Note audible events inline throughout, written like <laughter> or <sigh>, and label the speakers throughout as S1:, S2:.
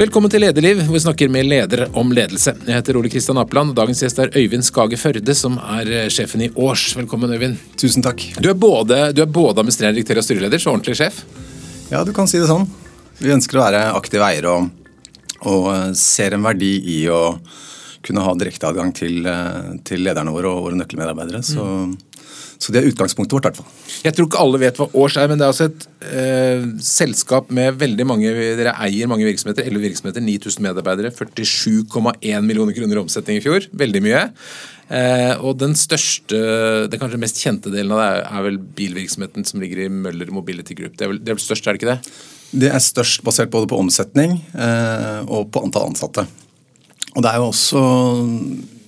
S1: Velkommen til Lederliv, hvor vi snakker med ledere om ledelse. Jeg heter Ole Kristian Apeland, og dagens gjest er Øyvind Skage Førde, som er eh, sjefen i Års. Velkommen, Øyvind.
S2: Tusen takk.
S1: Du er både, du er både administrerende direktør og styreleder, så ordentlig sjef.
S2: Ja, du kan si det sånn. Vi ønsker å være aktive eiere og, og eh, ser en verdi i å kunne ha direkteadgang til, eh, til lederne våre og våre nøkkelmedarbeidere. Så, så det er utgangspunktet vårt, i hvert fall.
S1: Jeg tror ikke alle vet hva Års er, men det er altså et eh, selskap med veldig mange Dere eier mange virksomheter, 11 virksomheter, 9000 medarbeidere, 47,1 millioner kroner i omsetning i fjor. Veldig mye. Eh, og den største, den kanskje mest kjente delen av det er, er vel bilvirksomheten som ligger i Møller Mobility Group. Det er vel det er vel størst, er det ikke det?
S2: Det er størst basert både på omsetning eh, og på antall ansatte. Og det er jo også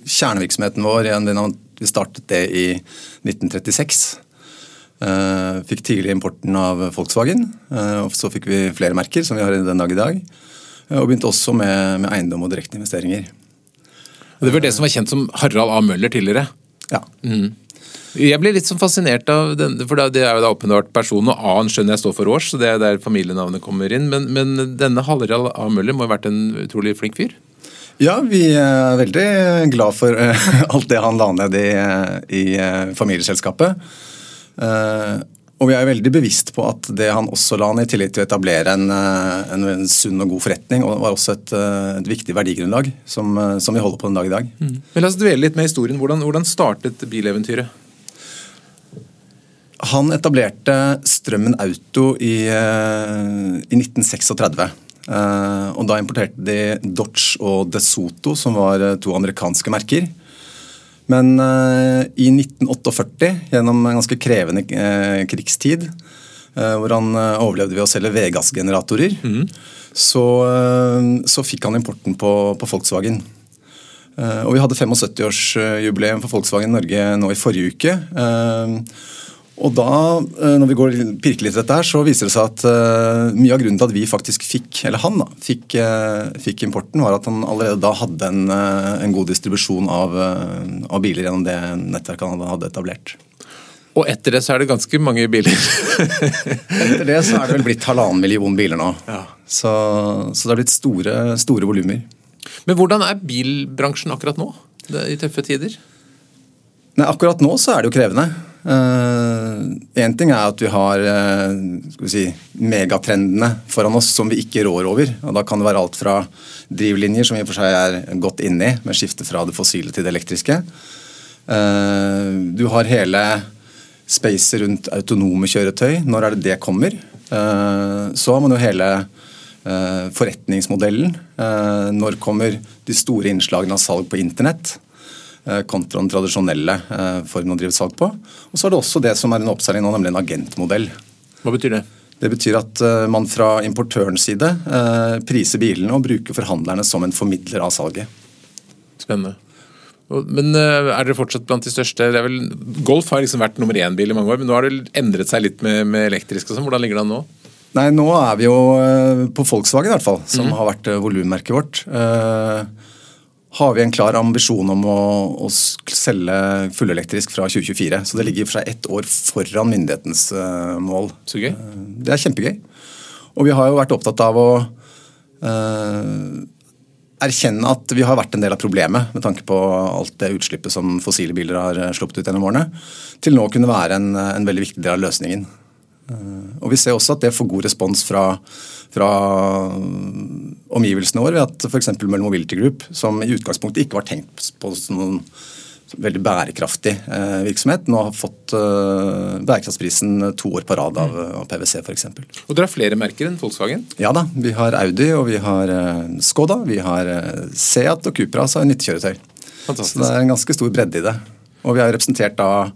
S2: kjernevirksomheten vår. Vi startet det i 1936. Uh, fikk tidlig importen av Volkswagen. Uh, og Så fikk vi flere merker, som vi har den dag i dag. Uh, og begynte også med, med eiendom og direkteinvesteringer.
S1: Og Det var det som var kjent som Harald A. Møller tidligere.
S2: Ja.
S1: Mm. Jeg blir litt sånn fascinert av den, for det er jo da åpenbart person, og A-en skjønner jeg står for års, så det er der familienavnet kommer inn. Men, men denne Harald A. Møller må ha vært en utrolig flink fyr?
S2: Ja, vi er veldig glad for <laughs> alt det han la ned i, i familieselskapet. Uh, og vi er veldig bevisst på at det han også la ned, i tillegg til å etablere en, en, en sunn og god forretning, og var også et, et viktig verdigrunnlag som, som, vi holder på den dag i dag.
S1: Mm. Men La oss dvele litt med historien. Hvordan, hvordan startet bileventyret?
S2: Han etablerte Strømmen Auto i, i 1936. Uh, og Da importerte de Dodge og DeSoto, som var to amerikanske merker. Men uh, i 1948, gjennom en ganske krevende krigstid, hvor han overlevde ved å selge Vegas-generatorer, mm. så, så, fikk han importen på, på Volkswagen. og Vi hadde 75-årsjubileum for Volkswagen Norge nå i forrige uke. Og da, eh, når vi går pirker litt i dette her, så viser det seg at uh, mye av grunnen til at vi faktisk fikk, eller han da, fikk, uh, fikk importen, var at han allerede da hadde en, uh, en god distribusjon av, av, biler gjennom det nettverket han hadde etablert.
S1: Og etter det så er det ganske mange biler? <laughs>
S2: etter det så er det vel blitt halvannen million biler nå. Ja. Så, så, det har blitt store, store volumer.
S1: Men hvordan er bilbransjen akkurat nå, i tøffe tider?
S2: Nei, Akkurat nå så er det jo krevende. Én eh, ting er at vi har uh, vi si, megatrendene foran oss som vi ikke rår over. og Da kan det være alt fra drivlinjer, som i og for seg er godt inni, med skifte fra det fossile til det elektriske. Uh, du har hele spacet rundt autonome kjøretøy. Når er det det kommer? så har man jo hele forretningsmodellen. når kommer de store innslagene av salg på internett? Eh, kontra den tradisjonelle eh, formen å drive salg på. Og så er det også det som er en oppseiling nå, nemlig en agentmodell.
S1: Hva betyr det?
S2: Det betyr at eh, man fra importørens side priser bilene og bruker forhandlerne som en formidler av salget.
S1: Spennende. Men er dere fortsatt blant de største? Det er vel, Golf har liksom vært nummer én-bil i mange år, men nå har det endret seg litt med, med elektrisk og sånn. Hvordan ligger det an nå?
S2: Nei, Nå er vi jo på Volkswagen, i hvert fall, som mm. har vært volummerket vårt. Uh, har vi en klar ambisjon om å, å selge fullelektrisk fra 2024. Så det ligger for seg ett år foran myndighetens uh, mål.
S1: Så gøy.
S2: Uh, det er kjempegøy. Og vi har jo vært opptatt av å uh, erkjenne at vi har vært en del av problemet med tanke på alt det utslippet som fossile biler har sluppet ut gjennom årene, til nå å kunne være en, en veldig viktig del av løsningen. Og Vi ser også at det får god respons fra fra omgivelsene våre ved at f.eks. Møller Mobility Group, som i utgangspunktet ikke var tenkt på som noen veldig bærekraftig eh, virksomhet, nå har fått eh, bærekraftsprisen to år på rad av, av PwC f.eks.
S1: Og dere har flere merker enn Volkswagen?
S2: Ja da. Vi har Audi, og vi har eh, Skoda, vi har Seat og Cupra, altså nyttekjøretøy. Så det er en ganske stor bredde i det. Og vi er representert da,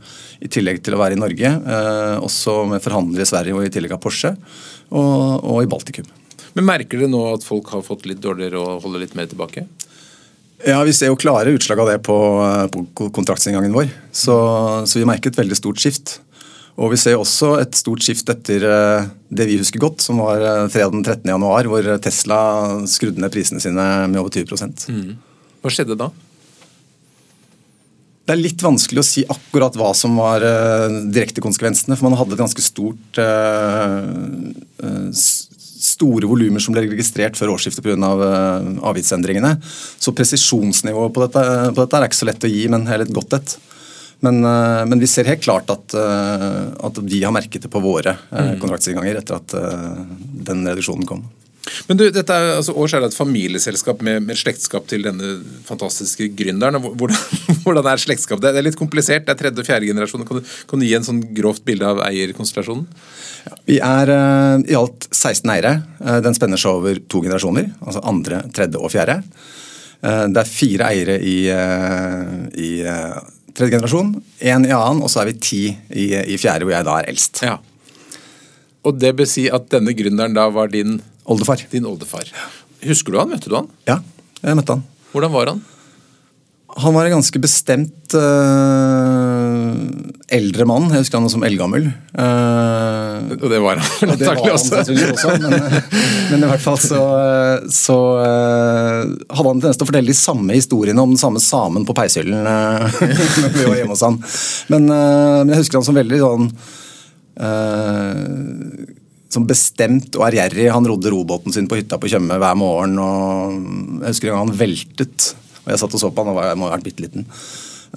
S2: i tillegg til å være i Norge, eh, også med forhandlere i Sverige og i tillegg av Porsche og, og i Baltikum.
S1: Men Merker dere nå at folk har fått litt dårligere og holder litt mer tilbake?
S2: Ja, Vi ser jo klare utslag av det på, på kontraktsinngangen vår. Så, så, vi merker et veldig stort skift. Og vi ser også et stort skift etter eh, det vi husker godt, som var eh, fredag den 13. januar, hvor Tesla skrudde ned prisene sine med over 20%
S1: mm. Hva skjedde da?
S2: Det er litt vanskelig å si akkurat hva som var uh, direkte konsekvensene, for man hadde et ganske stort uh, store volumer som ble registrert før årsskiftet pga. Uh, avgiftsendringene. Så presisjonsnivået på dette, på dette, er ikke så lett å gi, men heller et godt et. Men, uh, men, vi ser helt klart at, uh, at de har merket det på våre uh, mm. kontraktsinnganger etter at den reduksjonen kom.
S1: Men du, dette er, altså, Års er det et familieselskap med, med, slektskap til denne fantastiske gründeren. Hvordan, <laughs> hvordan er slektskap? Det er litt komplisert, det er tredje og fjerde generasjon. Kan du, kan du gi en sånn grovt bilde av eierkonstellasjonen?
S2: Ja, vi er uh, i alt 16 eiere. Uh, den spenner seg over to generasjoner. Altså andre, tredje og fjerde. Uh, det er fire eiere i, i tredje generasjon, én i annen, og så er vi ti i, i fjerde, hvor jeg da er eldst.
S1: Ja. Og det vil si at denne gründeren da var din
S2: Oldefar.
S1: Din oldefar. Husker du han? Møtte du han?
S2: Ja, jeg møtte han.
S1: Hvordan var han?
S2: Han var en ganske bestemt uh, eldre mann. Jeg husker han som eldgammel.
S1: Uh, og det var han
S2: antakelig også. også men, men, i hvert fall så, så uh, hadde han tendens til å fortelle de samme historiene om den samme samen på peishyllen <laughs> når vi var hjemme hos han. Men, men, jeg husker han som veldig sånn som bestemt og ærgjerrig. Han rodde robåten sin på hytta på Tjøme hver morgen. og Jeg husker en gang han veltet, og jeg satt og så på han, og jeg må ha vært bitte liten.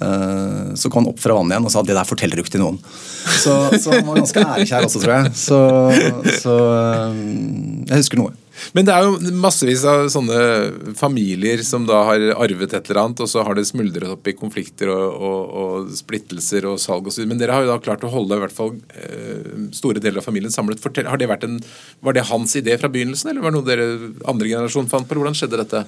S2: Eh, så kom han opp fra vannet igjen og sa det der forteller du ikke til noen. Så, så han var ganske ærekjær også, tror jeg. Så, så eh, jeg husker noe.
S1: Men det er jo massevis av sånne familier som da har arvet et eller annet, og så har det smuldret opp i konflikter og, og, og splittelser og salg videre. Men dere har jo da klart å holde i hvert fall eh, store deler av familien samlet. Fortell, har det vært en, var det hans idé fra begynnelsen, eller var det noe dere andre generasjon fant på? Hvordan skjedde dette?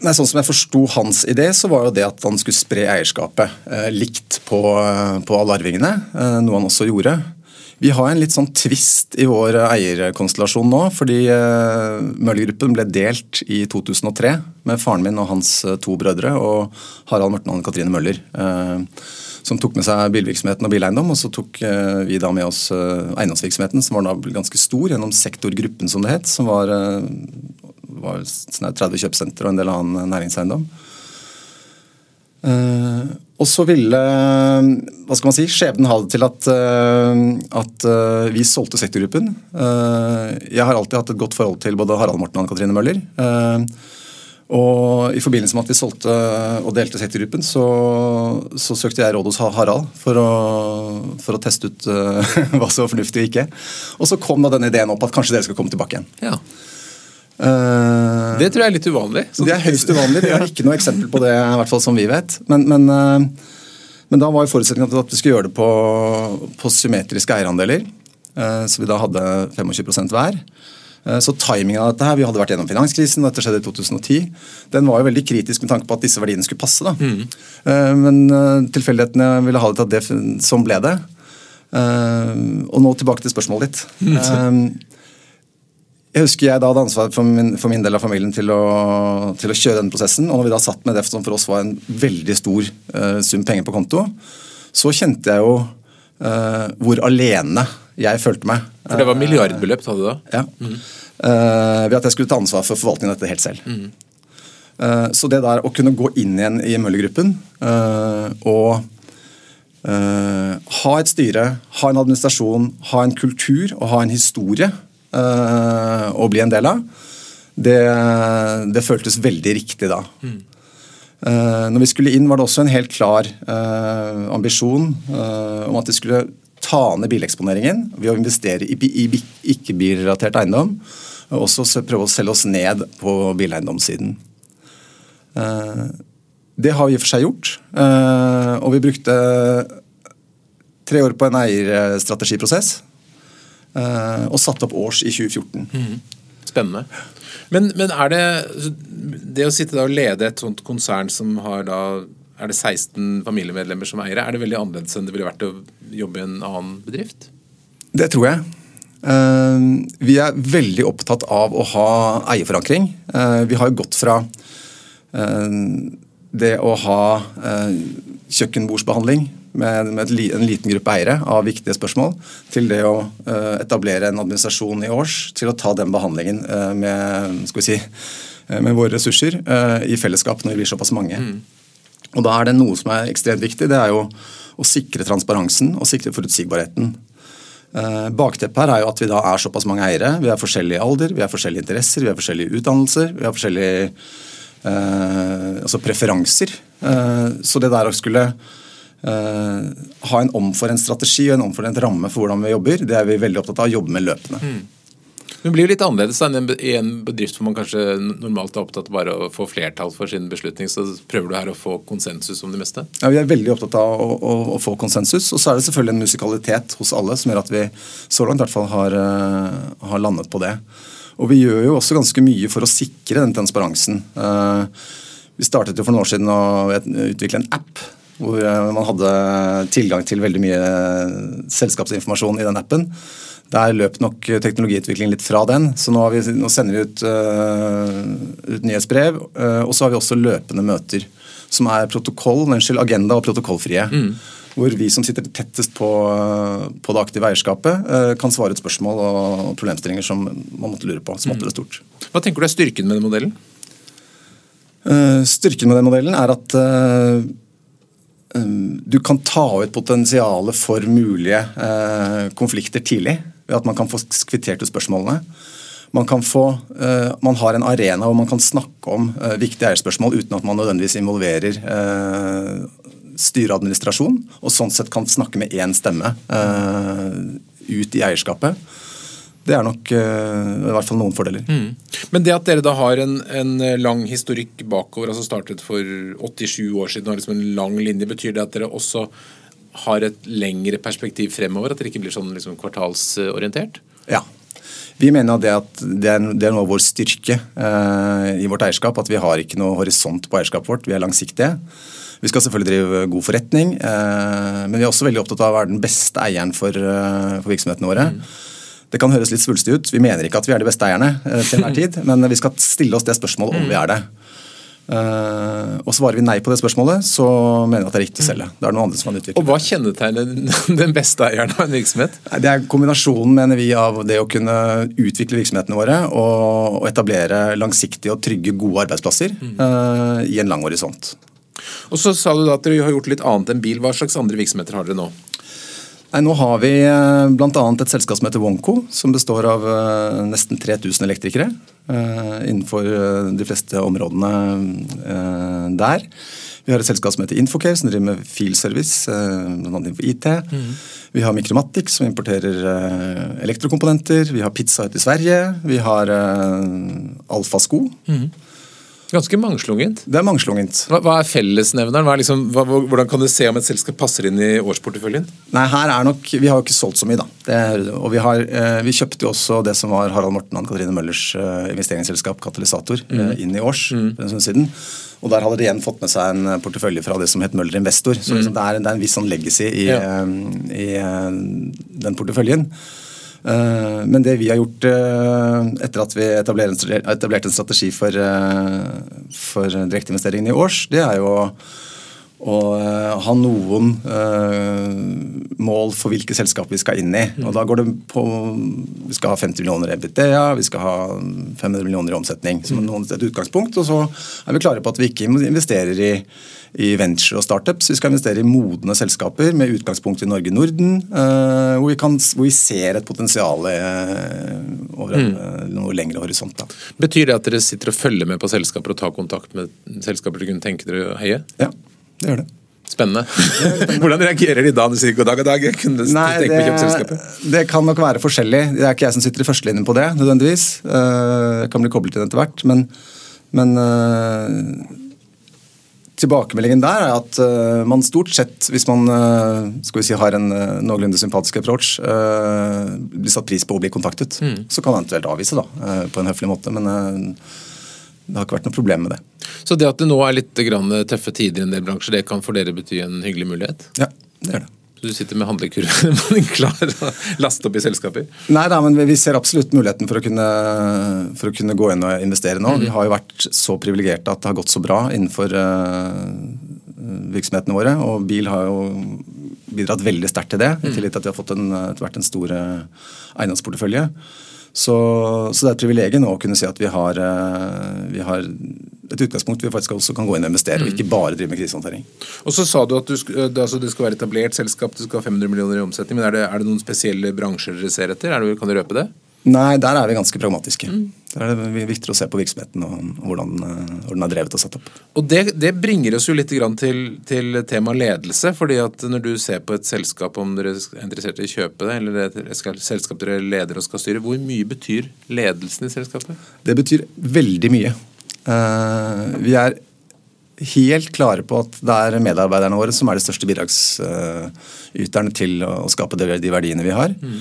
S2: Nei, sånn som jeg forsto hans idé, så var jo det at han skulle spre eierskapet eh, likt på, eh, på alle arvingene. Eh, noe han også gjorde. Vi har en litt sånn tvist i vår eierkonstellasjon nå, fordi uh, Møller-gruppen ble delt i 2003 med faren min og hans uh, to brødre og Harald Morten og Katrine Møller. Uh, som tok med seg bilvirksomheten og bileiendom, og så tok vi da med oss eiendomsvirksomheten, som var da ganske stor, gjennom sektorgruppen, som det het, som var, var 30 kjøpesentre og en del annen næringseiendom. Og så ville hva skal man si, skjebnen ha det til at, uh, at uh, vi solgte sektorgruppen. jeg har alltid hatt et godt forhold til både Harald Morten og Katrine Møller. og I forbindelse med at vi solgte og delte sektorgruppen, så, så søkte jeg råd hos Harald for å, for å teste ut <laughs> hva som var fornuftig og ikke. Og så kom da denne ideen opp at kanskje dere skal komme tilbake igjen.
S1: Ja. Uh, det tror jeg er litt uvanlig.
S2: Så det er høyst uvanlig. Vi har ikke noe eksempel på det, i hvert fall som vi vet. Men, men, uh, men da var jo forutsetningen at vi skulle gjøre det på, på symmetriske eierandeler. Uh, så vi da hadde 25% hver. Så timingen av dette her, Vi hadde vært gjennom finanskrisen, og dette skjedde i 2010. Den var jo veldig kritisk med tanke på at disse verdiene skulle passe. da. Mm. Men tilfeldighetene ville ha det til at det sånn ble det. Og nå tilbake til spørsmålet ditt. Mm. Jeg husker jeg da hadde ansvar for min, for min del av familien til å, til å, kjøre denne prosessen. og når vi da satt med det som for oss var en veldig stor uh, sum penger på konto, så kjente jeg jo uh, hvor alene jeg følte meg.
S1: For det var milliardbeløp, sa du da?
S2: Ja. Mm. Uh, ved at jeg skulle ta ansvar for forvaltningen av dette helt selv. Mm. så det der å kunne gå inn igjen i Møller-gruppen og ha et styre, ha en administrasjon, ha en kultur og ha en historie å bli en del av, det, det føltes veldig riktig da. Mm. Uh, når vi skulle inn, var det også en helt klar uh, ambisjon om at vi skulle ta ned bileksponeringen ved å investere i, i, i ikke-bilrelatert eiendom. Og også prøve å selge oss ned på bileiendomssiden. Det har vi i og for seg gjort. Og vi brukte tre år på en eierstrategiprosess Eh, og satte opp års i 2014.
S1: Mm. Spennende. Men, men, er det det å sitte og lede et sånt konsern som har da er det 16 familiemedlemmer som eiere, er det veldig annerledes enn det ville vært å jobbe i en annen bedrift?
S2: Det tror jeg. Uh, vi er veldig opptatt av å ha eierforankring. Uh, vi har jo gått fra det å ha kjøkkenbordsbehandling med, med en liten gruppe eiere av viktige spørsmål, til det å uh, etablere en administrasjon i års, til å ta den behandlingen uh, med, skal vi si, uh, med våre ressurser i fellesskap når vi blir såpass mange. Mm. Og Da er det noe som er ekstremt viktig. Det er jo å sikre transparensen og sikre forutsigbarheten. Eh, bakteppet her er jo at vi da er såpass mange eiere. Vi har forskjellig alder, vi har forskjellige interesser, vi har forskjellige utdannelser, vi har forskjellige eh, altså preferanser. Eh, så det der å skulle eh, ha en omforent strategi og en omforent ramme for hvordan vi jobber, det er vi veldig opptatt av å jobbe med løpende. Mm.
S1: Det blir jo litt annerledes enn i en bedrift hvor man kanskje normalt er opptatt bare å få flertall for sin beslutning. Så prøver du her å få konsensus om det meste?
S2: Ja, Vi er veldig opptatt av å, å, å få konsensus. Og så er det selvfølgelig en musikalitet hos alle som gjør at vi så langt i hvert fall har, uh, har landet på det. Og vi gjør jo også ganske mye for å sikre den transparensen. Uh, vi startet jo for noen år siden å utvikle en app hvor uh, man hadde tilgang til veldig mye selskapsinformasjon i den appen. Der løp nok teknologiutviklingen litt fra den. Så nå, vi, nå sender vi ut, uh, ut nyhetsbrev. Uh, og så har vi også løpende møter som er protokoll, unnskyld, agenda og protokollfrie. Mm. Hvor vi som sitter tettest på, på det aktive eierskapet, uh, kan svare ut spørsmål og, problemstillinger som man måtte lure på. smått eller stort.
S1: Hva tenker du er styrken med den modellen?
S2: styrken med den modellen er at du kan ta ut potensialet for mulige konflikter tidlig ved at man kan få kvittert ut spørsmålene. Man, få, uh, man, har en arena hvor man kan snakke om uh, viktige eierspørsmål uten at man nødvendigvis involverer styreadministrasjon, styre og og sånn sett kan snakke med én stemme ut i eierskapet. Det er nok i hvert fall noen fordeler. Mm.
S1: Men det at dere da har en, en, lang historikk bakover, altså startet for 87 år siden, og liksom en lang linje, betyr det at dere også har et lengre perspektiv fremover? At dere ikke blir sånn liksom kvartalsorientert?
S2: Ja. Vi mener det at det er, det er noe av vår styrke uh, i vårt eierskap. At vi har ikke noe horisont på eierskapet vårt. Vi er langsiktige. Vi skal selvfølgelig drive god forretning, uh, men vi er også veldig opptatt av å være den beste eieren for, eh, for virksomhetene våre. Mm. Det kan høres litt svulstig ut. Vi mener ikke at vi er de beste eierne, eh, til enhver tid, <laughs> men vi skal stille oss det spørsmålet om vi er det. Uh, og Svarer vi nei på det spørsmålet, så mener vi at det er riktig å selge. Det er noen andre som kan utvikle
S1: Og Hva kjennetegner <laughs> den beste eieren av en virksomhet?
S2: Det er kombinasjonen mener vi, av det å kunne utvikle virksomhetene våre og, etablere langsiktige og trygge, gode arbeidsplasser mm. uh, i en lang horisont.
S1: Og så sa du da at dere har gjort litt annet enn bil. Hva slags andre virksomheter har dere nå?
S2: Nei, nå har vi eh, bl.a. et selskap som heter Wonko, som består av nesten 3000 elektrikere. Eh, innenfor eh, de fleste områdene eh, der. Vi har et selskap som heter Infocare, som driver med filservice, bl.a. innenfor IT. Mm. Vi har Mikromatic, som importerer elektrokomponenter. Vi har Pizza ute i Sverige. Vi har Alfa Sko. Mm.
S1: Ganske mangslungent.
S2: Det er mangslungent.
S1: Hva, hva er fellesnevneren? Liksom, hva, hvordan kan du se om et selskap passer inn i årsporteføljen?
S2: Nei, her er nok, Vi har jo ikke solgt så mye, da. Det, og vi, har, eh, vi, kjøpte jo også det som var Harald Morten og Ann-Katrine Møllers eh, investeringsselskap Katalysator mm. eh, inn i års mm. for en stund siden. Og der hadde de igjen fått med seg en portefølje fra det som het Møller Investor. Så liksom, mm. det, er, det, er, en viss sånn legacy i, ja. I, den porteføljen. Eh, men det vi har gjort eh, etter at vi etablerte en strategi for, eh, for direkteinvesteringene i års, det er jo å ha noen mål for hvilke selskap vi skal inn i. Og da går det på Vi skal ha 50 millioner EBITDA, vi skal ha 500 millioner i omsetning som noen, et utgangspunkt. Og så er vi klare på at vi ikke investerer i i venture og startups. Vi skal investere i modne selskaper med utgangspunkt i Norge-Norden, uh, hvor, hvor, vi ser et potensial uh, over en mm. noe lengre horisont. Da.
S1: Betyr det at dere sitter og følger med på selskaper og tar kontakt med selskaper dere kunne tenke dere å heie?
S2: Ja, det gjør det.
S1: Spennende. <laughs> Hvordan reagerer de da når du sier god dag og dag? Jeg kunne Nei, tenke det, å.
S2: Det kan nok være forskjellig. Det er ikke jeg som sitter i førstelinjen på det, nødvendigvis. Jeg kan bli koblet inn etter hvert. Men, men Tilbakemeldingen der er at uh, man stort sett, hvis man uh, skal vi si, har en uh, noenlunde sympatisk approach, blir satt pris på å bli kontaktet. Mm. Så kan man eventuelt avvise da, på en høflig måte, men det har ikke vært noe problem med det.
S1: Så det at det nå er litt tøffe tider i en del bransjer, det kan for dere bety en hyggelig mulighet?
S2: Ja, det gjør det.
S1: Så du sitter med handlekurven <laughs> klar å laste opp i selskaper?
S2: Nei da, men vi ser absolutt muligheten for å kunne, for å kunne gå inn og investere nå. Mm. Vi har jo vært så privilegerte at det har gått så bra innenfor uh, virksomhetene våre. Og bil har jo bidratt veldig sterkt til det, i tillit tillegg til at vi har fått en, etter hvert en stor uh, eiendomsportefølje. Så, så, det er et privilegium å kunne si at vi har, uh, vi har et utgangspunkt vi faktisk også kan gå inn og investere, og ikke bare drive med krisehåndtering.
S1: Og så sa du at du, altså det skal være etablert selskap, du skal ha 500 millioner i omsetning. Men er det, er det noen spesielle bransjer dere ser etter? Det, kan du røpe det?
S2: Nei, der er vi ganske pragmatiske. Mm. Der er det viktigere å se på virksomheten og, hvordan, hvordan den er drevet og satt opp.
S1: Og Det, det bringer oss jo litt til, til tema ledelse. fordi at Når du ser på et selskap, om dere er interessert i å kjøpe det, eller et selskap dere leder og skal styre, hvor mye betyr ledelsen i selskapet?
S2: Det betyr veldig mye. Uh, vi er helt klare på at det er medarbeiderne våre som er de største bidragsyterne til å skape de verdiene vi har. Mm.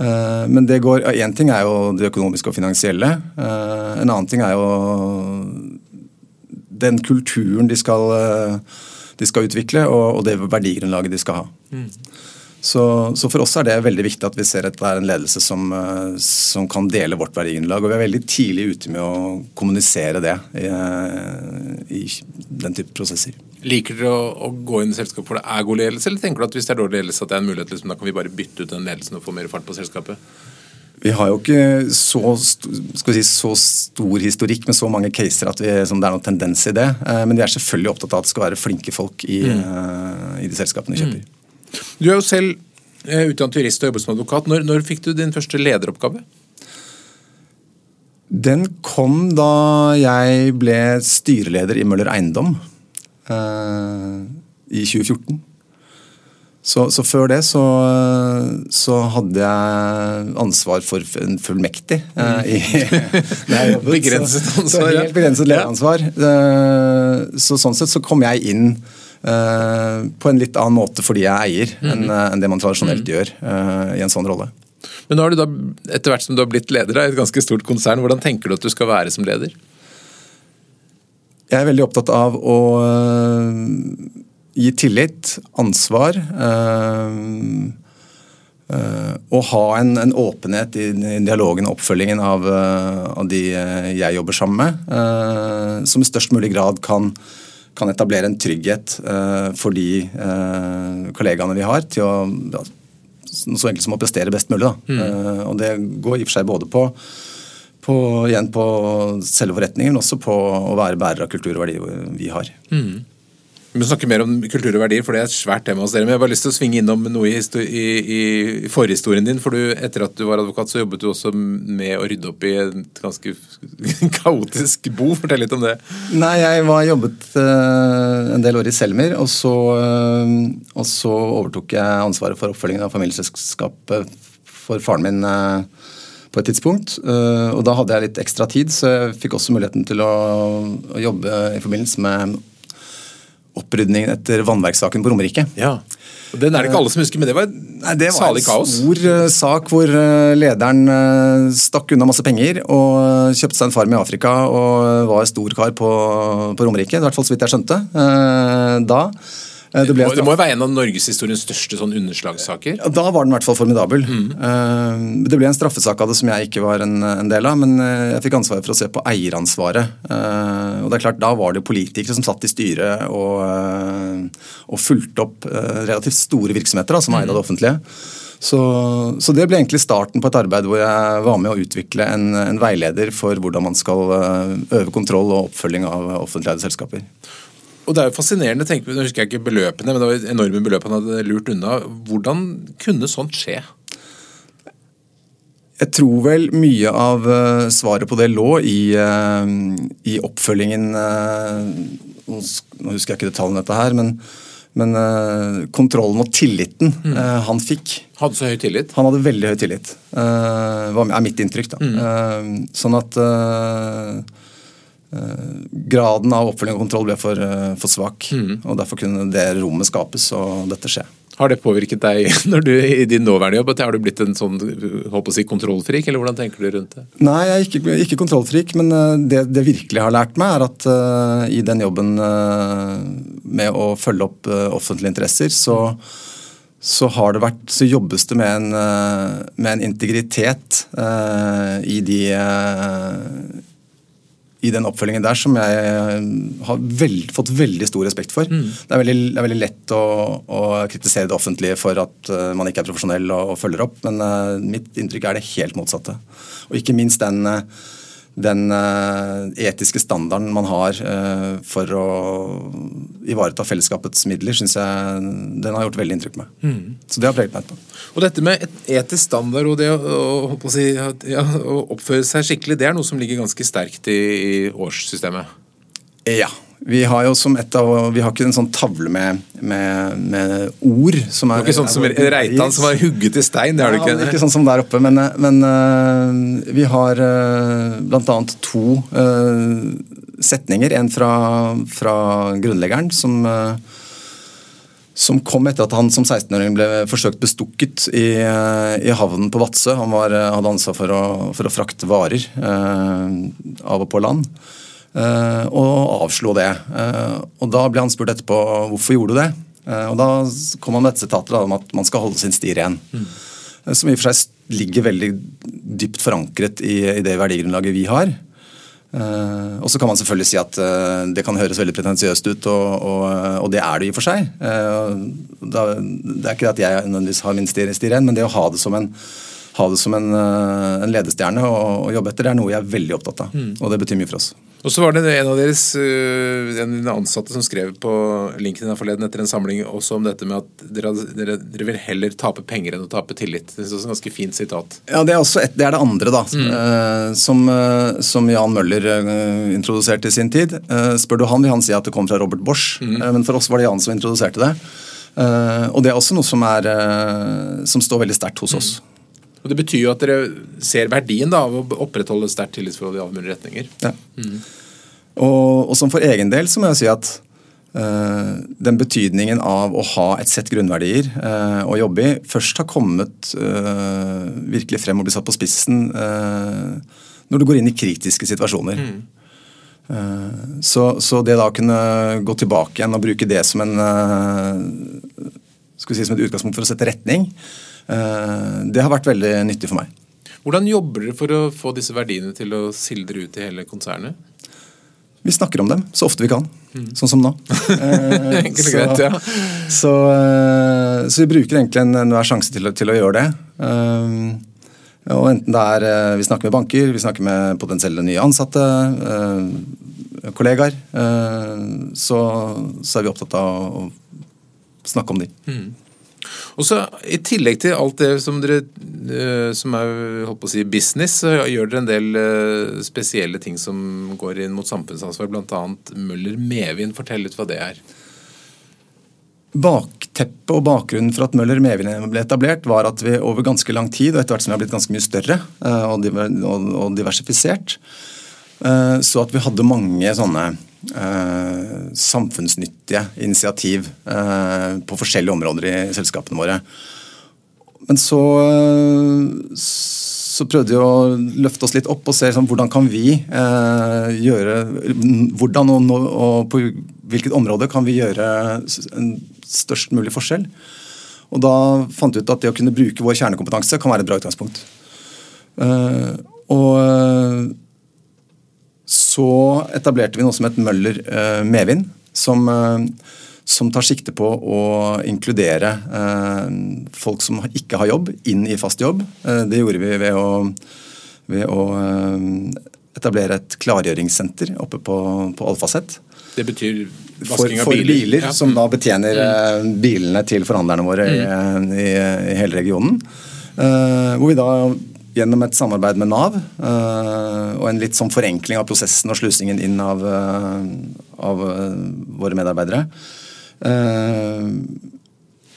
S2: Eh, men det går, én ting er jo det økonomiske og finansielle. Eh, en annen ting er jo den kulturen de skal, eh, de skal utvikle, og, det verdigrunnlaget de skal ha. Mm. Så, så, for oss er det veldig viktig at vi ser at det er en ledelse som, som kan dele vårt verdigrunnlag. Og vi er veldig tidlig ute med å kommunisere det i, i den type prosesser.
S1: Liker dere å, å, gå inn i selskap hvor det er god ledelse, eller tenker du at hvis det er dårlig ledelse, at det er en mulighet, liksom, da kan vi bare bytte ut den ledelsen og få mer fart på selskapet?
S2: Vi har jo ikke så, si, så, stor historikk med så mange caser at vi, det er noen tendens i det. Eh, men vi er selvfølgelig opptatt av at det skal være flinke folk i, mm. uh, i de selskapene vi kjøper. Mm.
S1: Du er jo selv uh, utdannet jurist og jobber som advokat. Når, når fikk du din første lederoppgave?
S2: Den kom da jeg ble styreleder i Møller Eiendom. Eh, i 2014. Så, så, før det så, så, hadde jeg ansvar for en fullmektig. Eh, i, <laughs>
S1: jobbet, begrenset ansvar. Så,
S2: så helt begrenset lederansvar. Uh, så sånn sett så kom jeg inn uh, på en litt annen måte fordi jeg er eier, mm. enn en det man tradisjonelt mm. gjør i en sånn rolle.
S1: Men nå har du da, etter hvert som du har blitt leder av et ganske stort konsern, hvordan tenker du at du skal være som leder?
S2: Jeg er veldig opptatt av å uh, gi tillit, ansvar. Uh, uh, og ha en, en, åpenhet i, dialogen og oppfølgingen av, av, de jeg jobber sammen med, som i størst mulig grad kan, kan etablere en trygghet for de kollegaene vi har, til å ja, så enkelt som å prestere best mulig. Mm. og Det går i og for seg både på på, igjen på selve forretningen, men også på å være bærer av kultur og verdier vi har. Mm.
S1: Vi må snakke mer om kultur og verdier, for det er et svært tema hos dere. Men jeg har bare lyst til å svinge innom noe i, i, i forhistorien din. For du, etter at du var advokat, så jobbet du også med å rydde opp i et ganske <laughs> kaotisk bo. Fortell litt om det.
S2: Nei, jeg var jobbet uh, en del år i Selmer, og så, uh, og så overtok jeg ansvaret for oppfølgingen av familieselskapet for faren min. Uh, på et tidspunkt. Eh, og da hadde jeg litt ekstra tid, så jeg fikk også muligheten til å, å jobbe i forbindelse med opprydningen etter vannverkssaken på Romerike.
S1: Ja. Og Den er det ikke alle som husker, men det var, Nei, det var salig kaos.
S2: Det var en stor uh, sak hvor uh, lederen stakk unna masse penger og kjøpte seg en farm i Afrika og var stor kar på, på Romerike. I hvert fall så vidt jeg skjønte da.
S1: Eh, det, det, må jo være en av norgeshistoriens største sånn underslagssaker?
S2: Da var den i hvert fall formidabel. Mm. Det ble en straffesak av det som jeg ikke var en, en, del av, men eh, jeg fikk ansvaret for å se på eieransvaret. Og det er klart, Da var det politikere som satt i styret og, og fulgte opp relativt store virksomheter da, som eide av det offentlige. Så, så, det ble egentlig starten på et arbeid hvor jeg var med å utvikle en, en veileder for hvordan man skal øve kontroll og oppfølging av offentlig eide selskaper.
S1: Og det er jo fascinerende, tenker, Nå husker jeg ikke beløpene, men det var enorme beløp han hadde lurt unna. Hvordan kunne sånt skje?
S2: Jeg tror vel mye av uh, svaret på det lå i, uh, i oppfølgingen uh, Nå husker jeg ikke detaljene dette her, men, men kontrollen og tilliten mm. han fikk.
S1: Hadde så høy tillit?
S2: Han hadde veldig høy tillit. Det er mitt inntrykk. da. Mm. sånn at Eh, graden av oppfølging og kontroll ble for, eh, for svak. Mm. og Derfor kunne det rommet skapes og dette skje.
S1: Har det påvirket deg <laughs> når du i din nåværende jobb? Har du blitt en sånn håper å si, kontrollfrik, eller hvordan tenker du rundt det?
S2: Nei, jeg er ikke, ikke kontrollfrik, men eh, det, det virkelig har lært meg, er at uh, i den jobben uh, med å følge opp uh, offentlige interesser, så, så, har det vært, så jobbes det med en, med en integritet i de i den oppfølgingen der som jeg eh, har veld, fått veldig stor respekt for. Mm. Det, er veldig, det, er veldig, lett å, å, kritisere det offentlige for at uh, man ikke er profesjonell og, og følger opp, men uh, mitt inntrykk er det helt motsatte. Og ikke minst den, uh, den etiske standarden man har for å ivareta fellesskapets midler, syns jeg den har gjort veldig inntrykk på meg. Mm. Så det har preget meg etterpå.
S1: Og dette med etisk standard og det å, å, å, si, ja, å, oppføre seg skikkelig, det er noe som ligger ganske sterkt i, i årssystemet?
S2: Ja. Vi har jo som et av, vi har ikke en sånn tavle med, med, med ord som er
S1: Det er ikke sånn som Reitan som var hugget i stein? det har
S2: ja,
S1: du ikke?
S2: Ikke sånn som der oppe, men, men uh, vi har uh, bl.a. to setninger. En fra, fra grunnleggeren som som kom etter at han som 16-åring ble forsøkt bestukket i, i havnen på Vadsø. Han var, hadde ansvar for å, for å frakte varer eh, av og på land. Eh, og avslo det. Eh, og Da ble han spurt etterpå hvorfor gjorde du det. Eh, og Da kom han med et sitat om at man skal holde sin sti ren. Mm. Som i og for seg ligger veldig dypt forankret i, i det verdigrunnlaget vi har. Uh, og så kan man selvfølgelig si at uh, det kan høres veldig pretensiøst ut, og, og, og, det er det i og for seg. Uh, da, det er ikke det at jeg nødvendigvis har min sti ren, men det å ha det som en ha det som en, eh, en ledestjerne og, jobbe etter, det er noe jeg er veldig opptatt av. Mm. Og det betyr mye for oss.
S1: Og så var det en av deres eh, en ansatte som skrev på linken forleden etter en samling også om dette med at dere, dere, dere vil heller tape penger enn å tape tillit. Det er et ganske fint sitat.
S2: Ja, Det er, også et, det, er det andre, da. Mm. Uh, som, som, Jan Møller introduserte i sin tid. spør du han, vil han si at det kom fra Robert Bosch. Mm. men for oss var det Jan som introduserte det. og det er også noe som, er, som står veldig sterkt hos oss. Mm.
S1: Og Det betyr jo at dere ser verdien da, av å opprettholde sterkt tillitsforhold i alle mulige retninger. Ja. Mm.
S2: Og, og, som for egen del så må jeg si at øh, den betydningen av å ha et sett grunnverdier øh, å jobbe i, først har kommet øh, virkelig frem og blitt satt på spissen når du går inn i kritiske situasjoner. Mm. Så, så, det da å kunne gå tilbake igjen og bruke det som en skal vi si, som et utgangspunkt for å sette retning, det har vært veldig nyttig for meg.
S1: Hvordan jobber dere for å få disse verdiene til å sildre ut i hele konsernet?
S2: Vi snakker om dem så ofte vi kan, mm. sånn som nå. <laughs>
S1: Enkelt og greit, ja.
S2: Så, eh, så, vi bruker egentlig enhver sjanse til, til, å gjøre det. Eh, og enten det er vi snakker med banker, vi snakker med potensielle nye ansatte, kollegaer, så, så, er vi opptatt av å snakke om de. Mm.
S1: Og så I tillegg til alt det som dere eh, som er holdt på å si, business, så gjør dere en del eh, spesielle ting som går inn mot samfunnsansvar, bl.a. Møller-Mevin. Fortell litt hva det er.
S2: Bakteppet og bakgrunnen for at Møller-Mevin ble etablert, var at vi over ganske lang tid, og etter hvert som vi har blitt ganske mye større eh, og diversifisert, så at vi hadde mange sånne eh, samfunnsnyttige initiativ eh, på forskjellige områder i selskapene våre. Men så, eh, så prøvde vi å løfte oss litt opp og se sånn, hvordan kan vi eh, gjøre Hvordan og, og, på hvilket område kan vi gjøre en størst mulig forskjell? Og da fant vi ut at det å kunne bruke vår kjernekompetanse kan være et bra utgangspunkt. Uh, og så etablerte vi noe som het Møller eh, medvind. Som, eh, som, tar sikte på å inkludere eh, folk som ikke har jobb, inn i fast jobb. Eh, det gjorde vi ved å, ved å eh, etablere et klargjøringssenter oppe på, på Alfaset.
S1: Det betyr vasking
S2: av biler? For biler, ja. som da betjener mm. Eh, bilene til forhandlerne våre mm. i, i, i, hele regionen. hvor vi da gjennom et samarbeid med Nav uh, og en litt sånn forenkling av prosessen og slusingen inn av, uh, av uh, våre medarbeidere.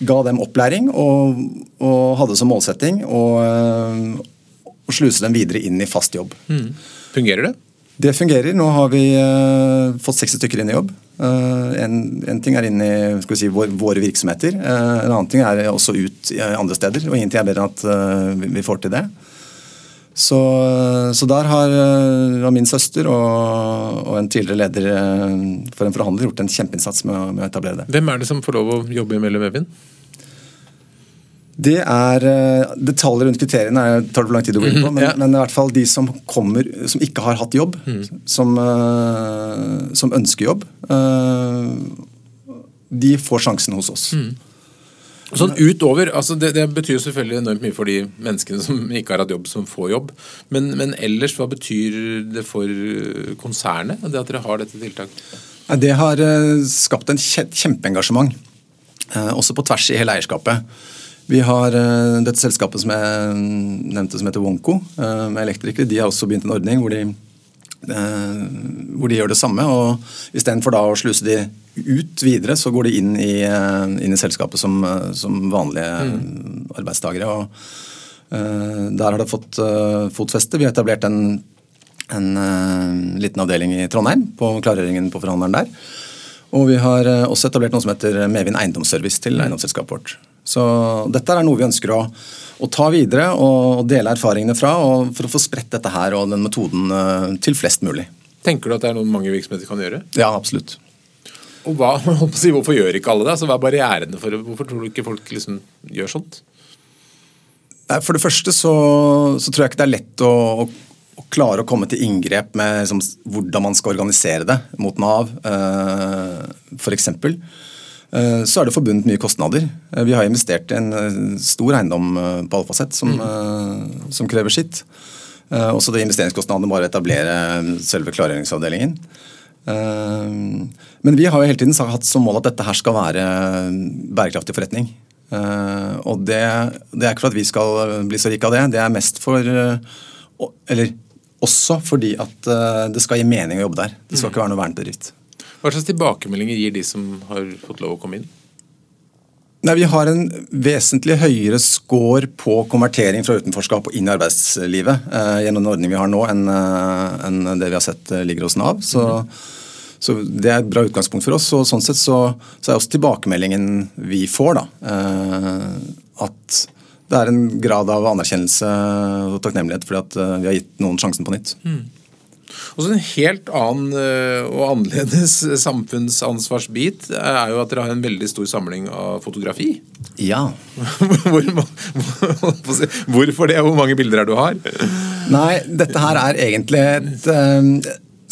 S2: ga dem opplæring og, og, hadde som målsetting å, å sluse dem videre inn i fast jobb. Mm.
S1: Fungerer det?
S2: Det fungerer. Nå har vi fått 60 stykker inn i jobb. En, en, ting er inn i si, vår, våre virksomheter. en annen ting er også ut andre steder. og Ingenting er bedre enn at vi får til det. Så, så der har, har, min søster og, og, en tidligere leder eh, for en forhandler gjort en kjempeinnsats med, med, å etablere det.
S1: Hvem er det som får lov å jobbe i Mellom Evin?
S2: Det er eh, Detaljer rundt kriteriene jeg tar det for lang tid å gå inn på, mhm, men, ja. men, i hvert fall de som kommer som ikke har hatt jobb, mm. som, som, ønsker jobb, de får sjansen hos oss. Mm.
S1: Sånn utover, altså det, det, betyr selvfølgelig enormt mye for de menneskene som ikke har hatt jobb, som får jobb. Men, men ellers, hva betyr det for konsernet, det at dere har dette tiltaket?
S2: Det har eh, skapt en kjempeengasjement, eh, også på tvers i hele eierskapet. Vi har eh, dette selskapet som jeg nevnte som heter Wonko, med elektrikere. De har også begynt en ordning hvor de, hvor de gjør det samme. og Istedenfor å sluse de ut videre, så går de inn i, inn i selskapet som, som vanlige mm. arbeidstakere. og Der har det fått fotfeste. Vi har etablert en en uh, liten avdeling i Trondheim, på klargjøringen på forhandleren der. Og vi har uh, også etablert noe som heter Mevin eiendomsservice til eiendomsselskapet vårt. Så dette er noe vi ønsker å, å ta videre og, dele erfaringene fra, for å få spredt dette her og den metoden uh, til flest mulig.
S1: Tenker du at det er noe mange virksomheter kan gjøre?
S2: Ja, absolutt.
S1: Og hva, <laughs> Hvorfor gjør ikke alle det? Altså, hva er barrierene for Hvorfor tror du ikke folk liksom gjør sånt?
S2: For det første så, så, tror jeg ikke det er lett å, å klare å komme til inngrep med liksom, hvordan man skal organisere det mot Nav, eh, f.eks. Eh, så er det forbundet mye kostnader. Eh, vi har investert i en stor eiendom på Alfaset som, mm. som krever sitt. Også det investeringskostnadene bare å etablere selve klargjøringsavdelingen. Men vi har jo hele tiden hatt som mål at dette her skal være bærekraftig forretning. Og det, det er ikke for at vi skal bli så rike av det, det er mest for Eller også fordi at eh, det skal gi mening å jobbe der. Det skal mm. ikke være noe vernebedrift.
S1: Hva slags tilbakemeldinger gir de som har fått lov å komme inn?
S2: Nei, Vi har en vesentlig høyere score på konvertering fra utenforskap og inn i arbeidslivet eh, gjennom den ordningen vi har nå, enn eh, en det vi har sett eh, ligger hos Nav. Så, mm. så, Det er et bra utgangspunkt for oss. og Sånn sett så, så er også tilbakemeldingen vi får, da, eh, at det er en grad av anerkjennelse og takknemlighet fordi at eh, vi har gitt noen sjansen på nytt. Mm.
S1: Og så En helt annen eh, og annerledes <laughs> samfunnsansvarsbit er jo at dere har en veldig stor samling av fotografi.
S2: Ja. <laughs>
S1: Hvor, <laughs> hvorfor det, og hvor mange bilder er det du har?
S2: Nei, dette her er egentlig et eh,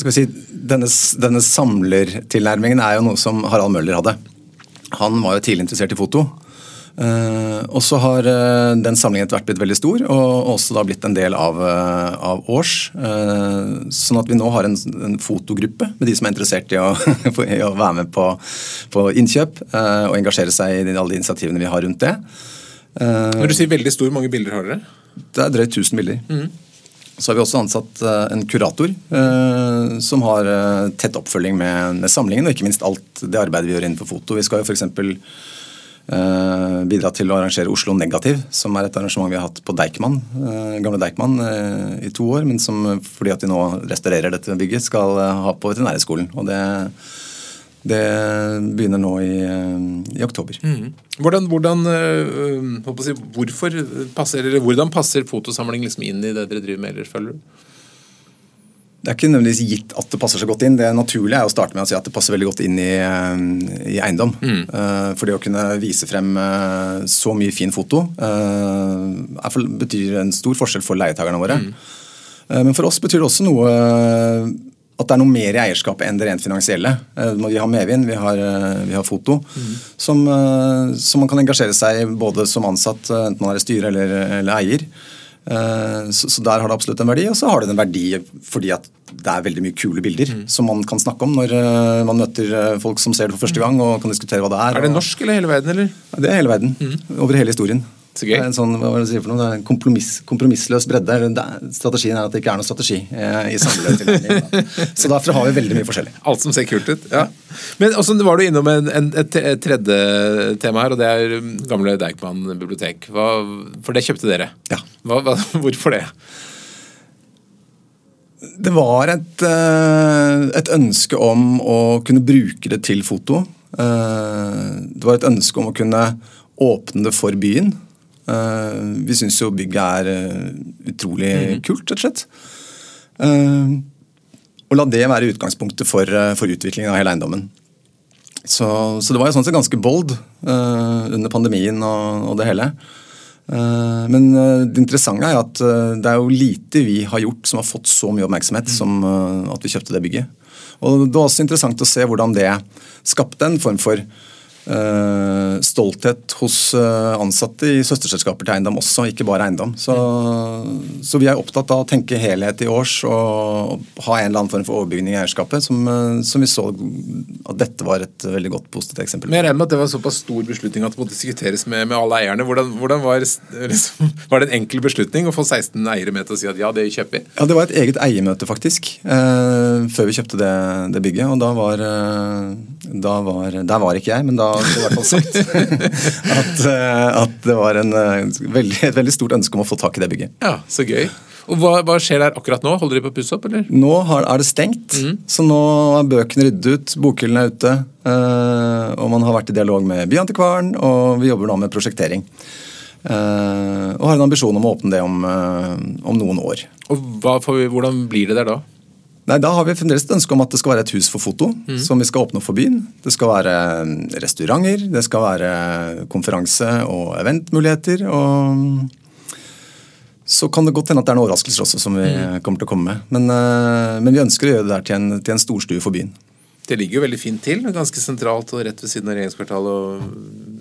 S2: skal vi si, Denne, denne samlertilnærmingen er jo noe som Harald Møller hadde. Han var jo tidlig interessert i foto. Uh, og så har uh, den samlingen etter hvert blitt veldig stor, og også da blitt en del av, uh, av Års. sånn at vi nå har en, en, fotogruppe med de som er interessert i å, <laughs> i å være med på, på innkjøp og engasjere seg i alle de initiativene vi har rundt det.
S1: Når du sier veldig stor, mange bilder har dere?
S2: Det er drøyt 1000 bilder. Mm. Så har vi også ansatt en kurator som har tett oppfølging med, med, samlingen, og ikke minst alt det arbeidet vi gjør innenfor foto. Vi skal jo Uh, bidratt til å arrangere Oslo Negativ, som er et arrangement vi har hatt på Deichman, uh, gamle Deichman uh, i to år, men som fordi at de nå restaurerer dette bygget, skal ha på Veterinærhøgskolen. Og det, det, begynner nå i, i oktober. Mm.
S1: Hvordan, hvordan, si, passer, hvordan, passer, fotosamling liksom inn i det dere driver med ellers, føler du?
S2: Det er ikke nødvendigvis gitt at det passer så godt inn. Det naturlige er å starte med å si at det passer veldig godt inn i, eh, i eiendom. Mm. Uh, for det å kunne vise frem uh, så mye fin foto er, betyr en stor forskjell for leietakerne våre. Mm. men for oss betyr det også noe at det er noe mer i eierskapet enn det rent finansielle. Vi har medvind, vi har, vi har foto, mm. som, som, man kan engasjere seg i både som ansatt, enten man er i styre eller, eller eier. Eh, så, der har det absolutt en verdi. Og så har det en verdi fordi at det er veldig mye kule bilder mm. som man kan snakke om når uh, man møter uh, folk som ser det for første gang og kan diskutere hva det er.
S1: Er det norsk eller hele verden, eller?
S2: Det er hele verden. Mm. Over hele historien. Så gøy. Det er en sånn, hva si for noe? Det er en kompromiss, kompromissløs bredde. Strategien er at det ikke er noen strategi eh, i sammenligning. <laughs> Så derfor har vi veldig mye forskjellig.
S1: Alt som ser kult ut. ja. Men også var du innom en, en, et, et, tredje tema her, og det er um, gamle Deichman bibliotek. Hva, for det kjøpte dere.
S2: Ja.
S1: Hva, hva, <laughs> hvorfor det?
S2: Det var et, eh, et ønske om å kunne bruke det til foto. Eh, det var et ønske om å kunne åpne det for byen. Eh, vi syns jo bygget er eh, utrolig mm. kult, rett og slett. Eh, og la det være utgangspunktet for, for utviklingen av hele eiendommen. Så, så, det var jo sånn sett ganske bold under pandemien og, og det hele. Men det interessante er at det er jo lite vi har gjort som har fått så mye oppmerksomhet mm. som at vi kjøpte det bygget. Og Det var også interessant å se hvordan det skapte en form for stolthet hos uh, ansatte i søsterselskaper til eiendom også, ikke bare eiendom. Så, så, vi er opptatt av å tenke helhet i års og, ha en eller annen form for overbygning i eierskapet, som, uh, som, vi så at dette var et veldig godt positivt eksempel.
S1: Men jeg regner med at det var en såpass stor beslutning at det måtte diskuteres med, med alle eierne. Hvordan, hvordan var, liksom, var, det en enkel beslutning å få 16 eiere med til å si at ja, det kjøper vi?
S2: Ja, Det var et eget eiermøte, faktisk, før vi kjøpte det, det bygget. og da var, da var, Der var ikke jeg, men da i hvert fall sagt. <laughs> at, eh, at, det var en, eh, veldig, et veldig stort ønske om å få tak i det bygget.
S1: Ja, Så gøy. Og hva, hva skjer der akkurat nå? Holder de på å pusse opp? eller?
S2: Nå har, er det stengt, mm. så nå er bøkene ryddet ut, bokhyllene er ute. Øh, og man har vært i dialog med Byantikvaren, og vi jobber nå med prosjektering. Uh, og har en ambisjon om å åpne det om, uh, om noen år.
S1: Og vi, Hvordan blir det der da?
S2: Nei, Da har vi fremdeles et ønske om at det skal være et hus for foto mm. som vi skal åpne opp for byen. Det skal være mm, restauranter, det skal være konferanse- og eventmuligheter. og så kan det godt hende at det er noen overraskelser også som vi mm. kommer til å komme med. Men, uh, men, vi ønsker å gjøre det der til en, til en storstue for byen.
S1: Det ligger jo veldig fint til. Ganske sentralt og rett ved siden av regjeringskvartalet.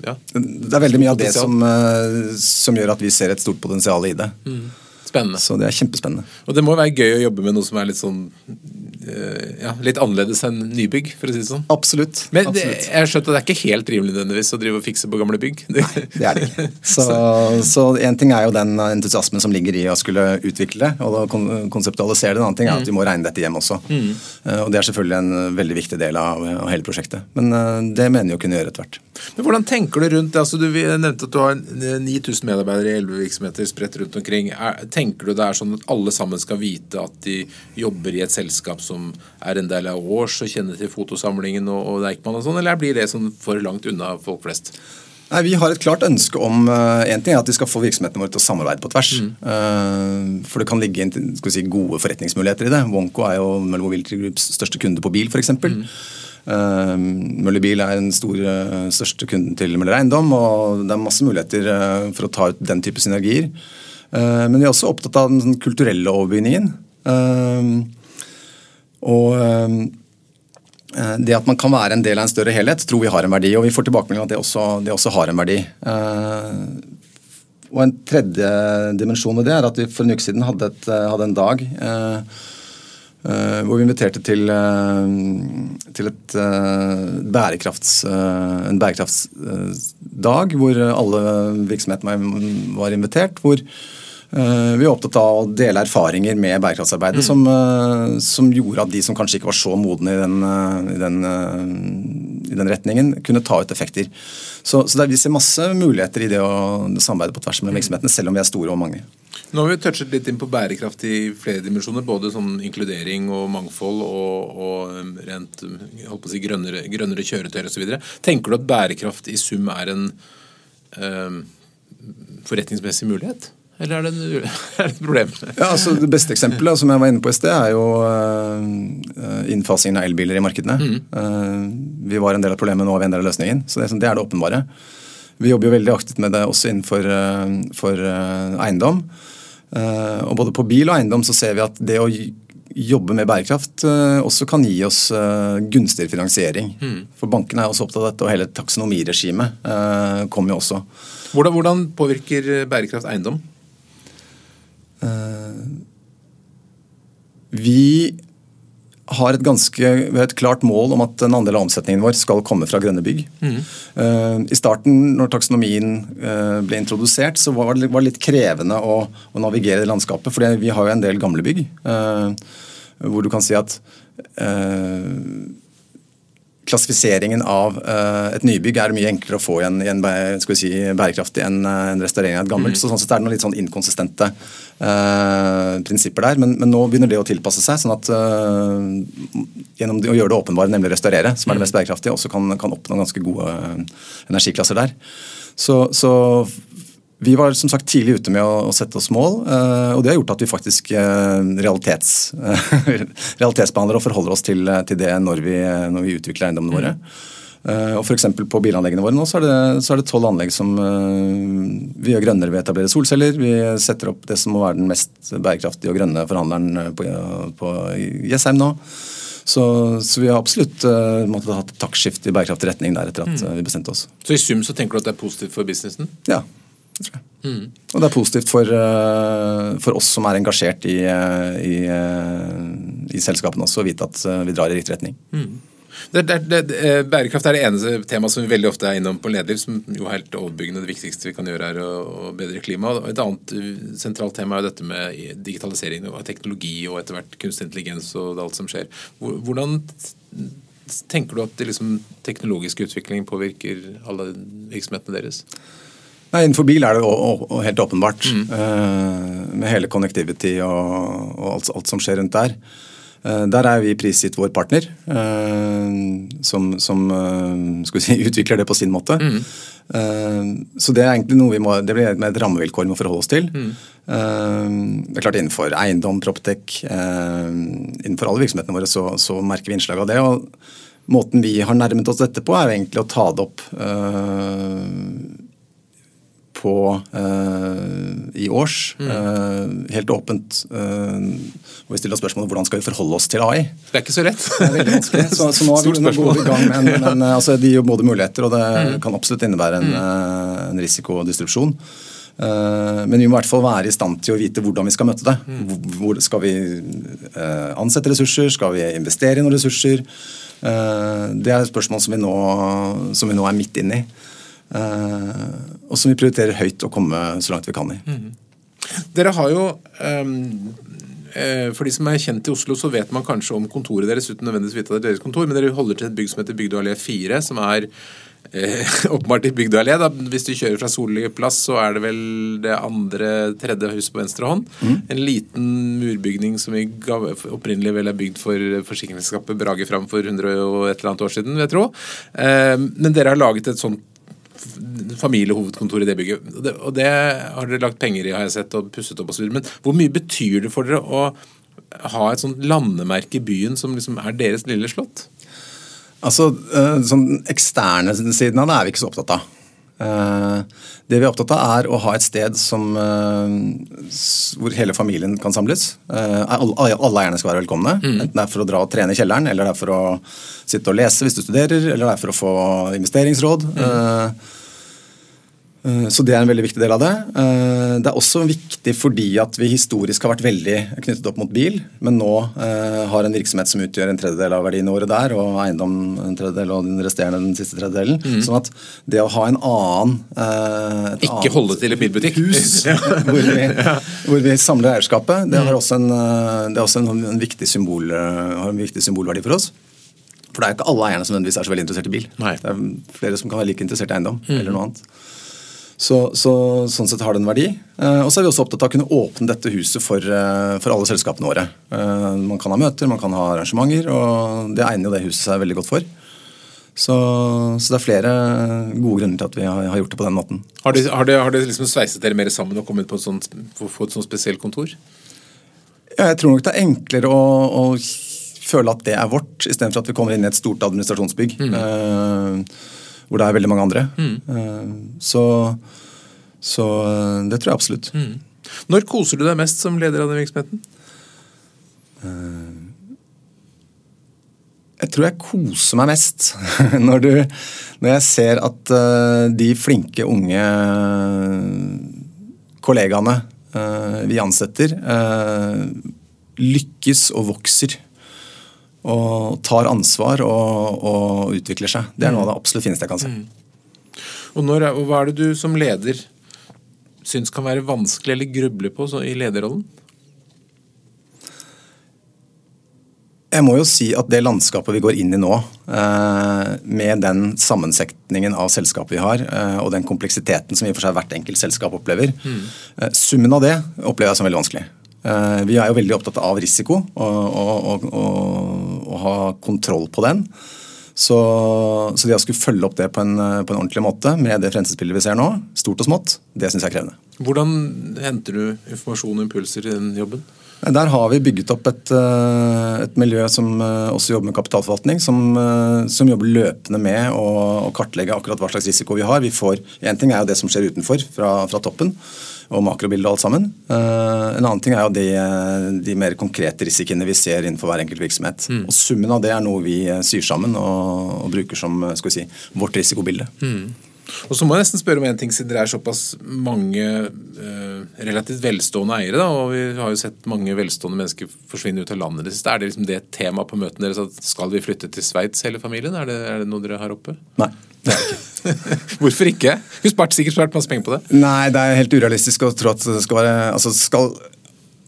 S2: Ja. Det er veldig mye av det som, uh, som, gjør at vi ser et stort potensial i det. Mm.
S1: Spennende.
S2: Så det er kjempespennende.
S1: Og det må være gøy å jobbe med noe som er litt sånn ja, litt annerledes enn nybygg, for å si det sånn.
S2: Absolutt.
S1: Men
S2: det,
S1: jeg har skjønt at det er ikke helt rimelig nødvendigvis å drive og fikse på gamle bygg.
S2: Nei, det er det ikke. <laughs> Så, så en ting er jo den entusiasmen som ligger i å skulle utvikle det og konseptualisere det. En annen ting er at vi må regne dette hjem også. Mm. Uh, og det er selvfølgelig en veldig viktig del av, av hele prosjektet. Men uh, det mener vi å kunne gjøre etter hvert.
S1: Men Hvordan tenker du rundt det? Altså, du nevnte at du har 9000 medarbeidere i 11 virksomheter spredt rundt omkring. Er, tenker du det er sånn at alle sammen skal vite at de jobber i et selskap som er en del av års og kjenner til fotosamlingen og, og Deichman og sånn, eller blir det sånn for langt unna folk flest?
S2: Nei, Vi har et klart ønske om uh, en ting er at vi skal få virksomhetene våre til å samarbeide på tvers. Mm. Uh, for det kan ligge skal si, gode forretningsmuligheter i det. Wonko er jo Mølle Mobility Groups største kunde på bil, f.eks. Mm. Uh, Møller Bil er den store, største kunden til Møller Eiendom, og det er masse muligheter uh, for å ta ut den type synergier. Uh, men vi er også opptatt av den kulturelle overbygningen. Og ehm, eh, det at man kan være en del av en større helhet, tror vi har en verdi. Og vi får tilbakemelding om at det også, det også har en verdi. Eh, og en tredje dimensjon ved det er at vi for en uke siden hadde, et, eh, hadde en dag hvor vi inviterte til, til et, bærekrafts, en bærekraftsdag hvor alle virksomhetene var invitert. hvor vi er opptatt av å dele erfaringer med bærekraftsarbeidet mm. som, eh, som, gjorde at de som kanskje ikke var så modne i den, eh, i den, i den retningen, kunne ta ut effekter. Så, så der, vi ser masse muligheter i det å samarbeide på tvers mellom mm. virksomhetene, selv om vi er store og mange.
S1: Nå har vi touchet litt inn på bærekraft i flere dimensjoner. Både sånn inkludering og mangfold og, og rent holdt på å si, grønnere, grønnere kjøretøy osv. Tenker du at bærekraft i sum er en øh, forretningsmessig mulighet? Eller <laughs> er det, et problem?
S2: Ja, altså Det beste eksempelet som jeg var inne på i sted, er jo uh, innfasingen av elbiler i markedene. Mm. Uh, vi var en del av problemet, nå har vi en del av løsningen. Så det, det, er det åpenbare. Vi jobber jo veldig aktivt med det også innenfor uh, for, eiendom. og både på bil og eiendom så ser vi at det å jobbe med bærekraft også kan gi oss gunstigere finansiering. Mm. For bankene er også opptatt av dette, og hele taksonomiregimet kommer jo også.
S1: Hvordan, hvordan påvirker bærekraft eiendom?
S2: Eh, vi har et ganske et klart mål om at en andel av omsetningen vår skal komme fra grønne bygg. Mm. I starten, når taksonomien eh, ble introdusert, så var det litt krevende å, å navigere i landskapet. For vi har jo en del gamle bygg hvor du kan si at klassifiseringen av uh, et nybygg er mye enklere å få i en, i en si, bærekraftig enn uh, en restaurering av et gammelt. Mm. Så sånn sett er det noen litt sånn inkonsistente uh, prinsipper der. Men, men, nå begynner det å tilpasse seg, sånn at gjennom å gjøre det åpenbare, nemlig restaurere, som er det mest mm. bærekraftige, også kan, kan oppnå ganske gode energiklasser der. Så, så vi var som sagt tidlig ute med å, å sette oss mål, uh, og det har gjort at vi faktisk uh, realitets, <laughs> realitetsbehandler og forholder oss til, til det når vi, når vi, utvikler eiendommene våre. Uh, og for på bilanleggene våre nå så er det tolv anlegg som vi gjør grønnere ved å etablere solceller. Vi setter opp det som må være den mest bærekraftige og grønne forhandleren på, på Jessheim nå. Så, så, vi har absolutt uh, måttet ha et taktskifte i bærekraftig retning der etter at uh, vi bestemte oss.
S1: Så i sum så tenker du at det er positivt for businessen?
S2: Ja, tror jeg. Mm. Og det er positivt for, uh, for oss som er engasjert i, i, i selskapene også, å vite at vi drar i riktig retning. Mm.
S1: Det, det, det, eh, bærekraft er det eneste temaet som vi veldig ofte er innom på leder, som jo er helt overbyggende. Det viktigste vi kan gjøre, er å, å bedre klimaet. Et annet eh, sentralt tema er jo dette med digitalisering og teknologi og etter hvert kunstig intelligens og alt som skjer. Hvordan tenker du at det liksom, teknologisk utvikling påvirker alle virksomhetene deres?
S2: Nei, Innenfor bil er det helt åpenbart. Mm. Uh, med hele connectivity og, og alt, alt, som skjer rundt der. Eh, der er vi prisgitt vår partner, eh, som, som si, <laughs> utvikler det på sin måte. Mm. Så det er egentlig noe vi må, det blir et rammevilkår vi må forholde oss til. Mm. Det er klart Innenfor eiendom, Proptech, innenfor alle virksomhetene våre så, så, merker vi innslag av det. og Måten vi har nærmet oss dette på, er egentlig å ta det opp på uh, i års. Mm. Uh, helt åpent. Og vi stiller spørsmålet hvordan skal vi forholde oss til AI.
S1: Det er ikke så rett.
S2: det er veldig vanskelig. Så, så nå, <laughs> Stort nå går vi i gang med en, en, altså, Det gir både muligheter, og det mm. kan absolutt innebære en, mm. en distrupsjon. Men vi må i hvert fall være i stand til å vite hvordan vi skal møte det. Mm. Hvor Skal vi ansette ressurser? Skal vi investere i noen ressurser? Det er et spørsmål som vi nå, som vi nå er midt inne i. Eh, og som vi prioriterer høyt å komme så langt vi kan i. Mm.
S1: Dere har jo um, For de som er kjent i Oslo, så vet man kanskje om kontoret deres uten nødvendigvis vite at det er deres kontor, men dere holder til et bygg som heter Bygdø allé 4, som er eh, <laughs> åpenbart i Bygdø allé. Hvis du kjører fra Solli plass, så er det vel det andre, tredje huset på venstre hånd. Mm. En liten murbygning som opprinnelig vel er bygd for forsikringsselskapet Brage Fram for 100 og et eller annet år siden, vil jeg tro. Eh, men dere har laget et sånt familiehovedkontor i det bygget. Og det, og det, har dere lagt penger i, har jeg sett, og pusset opp osv. Men hvor mye betyr det for dere å ha et sånt landemerke i byen som liksom er deres lille slott?
S2: Altså, eh, sånn eksterne siden av det er vi ikke så opptatt av. Eh, det vi er opptatt av, er å ha et sted som, eh, hvor hele familien kan samles. Alle, eierne skal være velkomne. Mm. Enten det er for å dra og trene i kjelleren, eller det er for å sitte og lese hvis du studerer, eller det er for å få investeringsråd. Mm. Eh, så det er en veldig viktig del av det. Eh, det er også viktig fordi at vi historisk har vært veldig knyttet opp mot bil, men nå eh, har en virksomhet som utgjør en tredjedel av verdiene året der, og eiendom en tredjedel og den resterende den siste tredjedelen. Mm. Sånn at det å ha en annen
S1: Ikke holde til i bilbutikk.
S2: Hus <laughs> hvor, vi, hvor, vi, samler eierskapet, det har også en, det også en, en viktig symbol, har en viktig symbolverdi for oss. For det er jo ikke alle eierne som nødvendigvis er så veldig interessert i bil. Nei. Det er flere som kan være like interessert i eiendom mm. eller noe annet. Så, så, sånn sett har det en verdi. Eh, og så er vi også opptatt av å kunne åpne dette huset for, eh, for alle selskapene våre. Eh, man kan ha møter, man kan ha arrangementer, og det egner jo det huset seg veldig godt for. Så, så, det er flere gode grunner til at vi har, har gjort det på den måten.
S1: Har det, har det, har det liksom sveiset dere mer sammen og kommet på et sånt, få et sånt spesielt kontor?
S2: Ja, jeg tror nok det er enklere å, å føle at det er vårt, istedenfor at vi kommer inn i et stort administrasjonsbygg. Mm. Hvor det er veldig mange andre. Mm. Eh, så, så, eh, det tror jeg absolutt. Mm.
S1: Når koser du deg mest som leder av den virksomheten?
S2: Eh, jeg tror jeg koser meg mest <laughs> når, du, når jeg ser at de flinke, unge kollegaene vi ansetter, lykkes og vokser og tar ansvar og, og, utvikler seg. Det er noe av det absolutt fineste jeg kan se. Mm.
S1: Og, når, og Hva er det du som leder syns kan være vanskelig eller gruble på i lederrollen?
S2: Jeg må jo si at det landskapet vi går inn i nå, eh, med den sammensetningen av selskapet vi har, eh, og den kompleksiteten som i og for seg hvert enkelt selskap opplever, mm. Eh, summen av det opplever jeg som veldig vanskelig. Eh, vi er jo veldig opptatt av risiko og, og, og, og ha kontroll på den. Så, så, det å skulle følge opp det på en, på en ordentlig måte med det fremtidsbildet vi ser nå, stort og smått, det syns jeg er krevende.
S1: Hvordan henter du informasjon og impulser i den jobben?
S2: Der har vi bygget opp et, eh, et miljø som eh, også jobber med kapitalforvaltning, som, som jobber løpende med å, å, kartlegge akkurat hva slags risiko vi har. Vi får, En ting er jo det som skjer utenfor, fra, fra toppen. Og makrobildet og alt sammen. En annen ting er jo de, de mer konkrete risikoene vi ser innenfor hver enkelt virksomhet. Mm. Og Summen av det er noe vi syr sammen og, og bruker som skal vi si, vårt risikobilde. Mm.
S1: Og så må jeg nesten spørre om en ting, siden dere er såpass mange eh, relativt velstående eiere. Da, og Vi har jo sett mange velstående mennesker forsvinne ut av landet det siste. Er det liksom det temaet på møtene deres at skal vi flytte til Sveits hele familien? Er det, er det noe dere har oppe?
S2: Nei. Det er ikke. <laughs>
S1: Hvorfor ikke? Du spart sikkert spart masse penger på det.
S2: Nei, det er helt urealistisk å tro at det skal være altså skal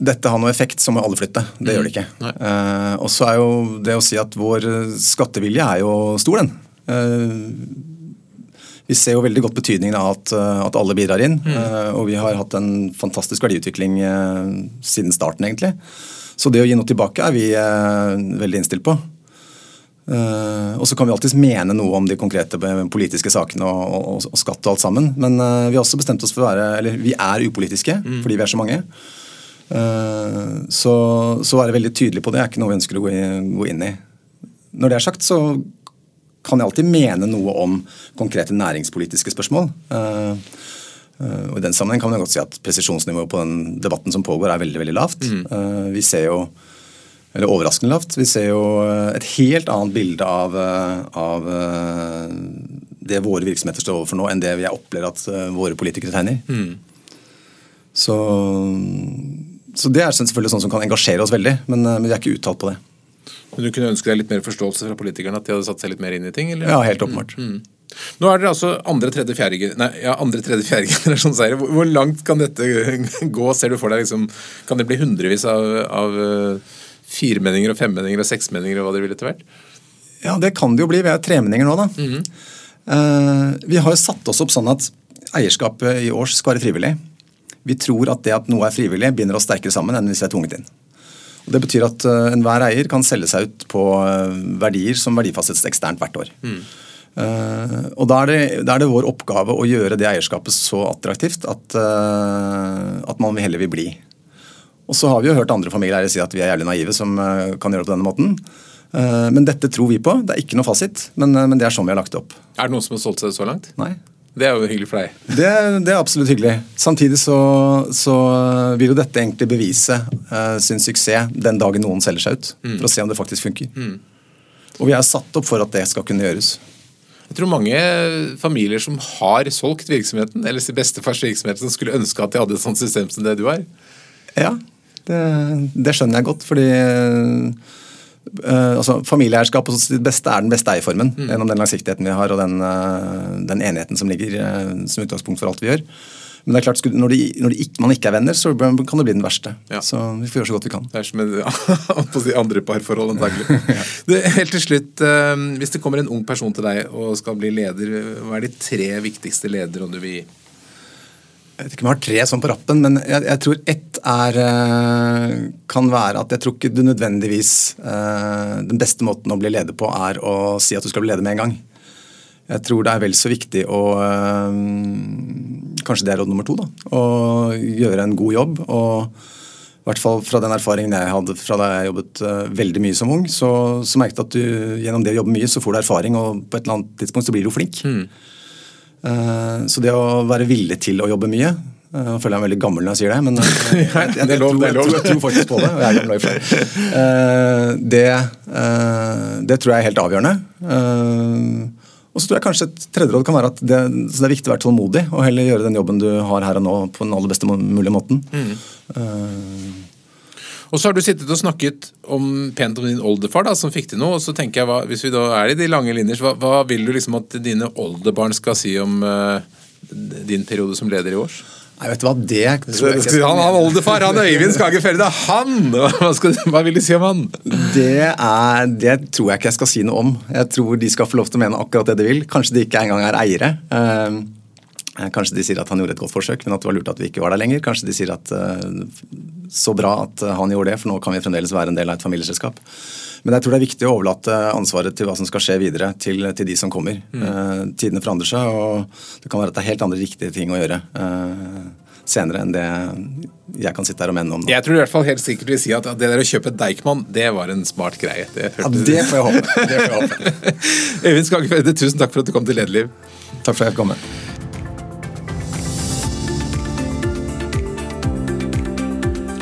S2: dette ha noe effekt, så må alle flytte. Det mm. gjør det ikke. Uh, og så er jo det å si at vår skattevilje er jo stor, den. Uh, vi ser jo veldig godt betydningen av at, eh, at alle bidrar inn. Mm. Uh, og vi har hatt en fantastisk verdiutvikling siden starten, egentlig. Så det å gi noe tilbake er vi veldig innstilt på. Og så kan vi alltids mene noe om de konkrete politiske sakene og, og, og skatt og alt sammen. Men vi har også bestemt oss for å være Eller vi er upolitiske mm. fordi vi er så mange. så, så være veldig tydelig på det er ikke noe vi ønsker å gå, gå inn i. Når det er sagt, så kan jeg alltid mene noe om konkrete næringspolitiske spørsmål. Uh, uh, og I den sammenheng kan man godt si at presisjonsnivået på den debatten som pågår, er veldig veldig lavt. Mm. Uh, vi ser jo eller overraskende lavt. Vi ser jo et helt annet bilde av, av det våre virksomheter står overfor nå, enn det jeg opplever at våre politikere tegner. Mm. Så, så, det er selvfølgelig sånn som kan engasjere oss veldig, men, men vi er ikke uttalt på det.
S1: Men Du kunne ønske deg litt mer forståelse fra politikerne, at de hadde satt seg litt mer inn i ting? eller?
S2: Ja, helt åpenbart. Mm, mm.
S1: Nå er dere altså andre, tredje, fjerde, nei, ja, andre, tredje, fjerde generasjonseiere. Hvor, hvor langt kan dette <laughs> gå? Ser du for deg liksom, Kan det bli hundrevis av, av firmenninger og femmenninger og seksmenninger og hva det vil etter hvert?
S2: Ja, det kan det jo bli. Vi er tremenninger nå, da. Mm -hmm. uh, vi har jo satt oss opp sånn at eierskapet i års skal være frivillig. Vi tror at det at noe er frivillig, binder oss sterkere sammen enn hvis vi er tvunget inn. Det betyr at uh, enhver eier kan selge seg ut på uh, verdier som verdifastsettes eksternt hvert år. Mm. Uh, og da er, det, da er, det, vår oppgave å gjøre det eierskapet så attraktivt at, at man heller vil bli. Og så har vi jo hørt andre familier si at vi er jævlig naive som kan gjøre det på denne måten. Men dette tror vi på. Det er ikke noe fasit, men, men det er sånn vi har lagt det opp.
S1: Er det noen som har solgt seg så langt?
S2: Nei.
S1: Det er jo hyggelig for deg.
S2: Det, det er absolutt hyggelig. Samtidig så, så, vil jo dette egentlig bevise uh, sin suksess den dagen noen selger seg ut. Mm. For å se om det faktisk funker. Mm. Og vi er satt opp for at det skal kunne gjøres.
S1: Jeg tror mange familier som har solgt virksomheten, eller sin bestefars virksomhet, som skulle ønske at de hadde et sånt system som det du har.
S2: Ja, det, det skjønner jeg godt. fordi Uh, altså Familieeierskap på sitt beste er den beste eierformen. Mm. Gjennom den langsiktigheten vi har og den, uh, den enigheten som ligger uh, som utgangspunkt for alt vi gjør. Men det er klart, når, de, når de ikke, man ikke er venner, så kan det bli den verste. Ja. Så vi får gjøre så godt vi kan.
S1: Det er som med <laughs> ja, andre parforhold, antagelig. <laughs> ja. helt til slutt, Hvis det kommer en ung person til deg og skal bli leder, hva er de tre viktigste ledere du vil gi?
S2: Jeg vet ikke om jeg har tre sånn på rappen, men jeg, jeg tror ett er eh, kan være at jeg tror ikke du nødvendigvis uh, Den beste måten å bli leder på er å si at du skal bli leder med en gang. Jeg tror det er vel så viktig å uh, Kanskje det er råd nummer to. da, Å gjøre en god jobb. og i hvert fall fra den erfaringen jeg hadde fra da jeg jobbet veldig mye som ung, så, så merket jeg at du gjennom det å jobbe mye, så får du erfaring, og på et eller annet tidspunkt så blir du flink. Mm. Eh, så det å være villig til å jobbe mye eh, Nå føler jeg meg veldig gammel når jeg sier det, men <laughs> jeg, jeg, jeg, jeg, tror, jeg, tror, faktisk på det. og jeg er gammel det, det tror jeg er helt avgjørende. Og så tror jeg kanskje Et tredje råd kan være at det, det, er viktig å være tålmodig og heller gjøre den jobben du har her og nå på den aller beste mulige måten. Mm.
S1: Og så har du sittet og snakket om, pent om din oldefar, da, som fikk til noe. og så tenker jeg, hva, Hvis vi da er i de lange linjer, hva, hva vil du liksom at dine oldebarn skal si om uh, din periode som leder i års?
S2: Nei, vet du hva, det tror jeg
S1: Han, han oldefar, han Øyvind Skage Førde, han! <laughs> Hva, skal, hva, vil du si om han?
S2: Det, er, det tror jeg ikke jeg skal si noe om. Jeg tror de skal få lov til å mene akkurat det de vil. Kanskje de ikke engang er eiere. Uh, kanskje de sier at han gjorde et godt forsøk, men at det var lurt at vi ikke var der lenger. Kanskje de sier at uh, så bra at uh, han gjorde det, for nå kan vi fremdeles være en del av et familieselskap. Men jeg tror det er viktig å overlate ansvaret til hva som skal skje videre, til, til de som kommer. Mm. Tidene forandrer seg, og det kan være at det er helt andre riktige ting å gjøre senere enn det jeg kan sitte her og mene om.
S1: Nå. Jeg tror i hvert fall helt sikkert vil si at det der å kjøpe Deichman, det var en smart greie.
S2: Det, ja, det får jeg håpe. <laughs>
S1: Øyvind Skagefjelde, tusen takk for at du kom til Lederliv.
S2: Takk for at jeg fikk komme.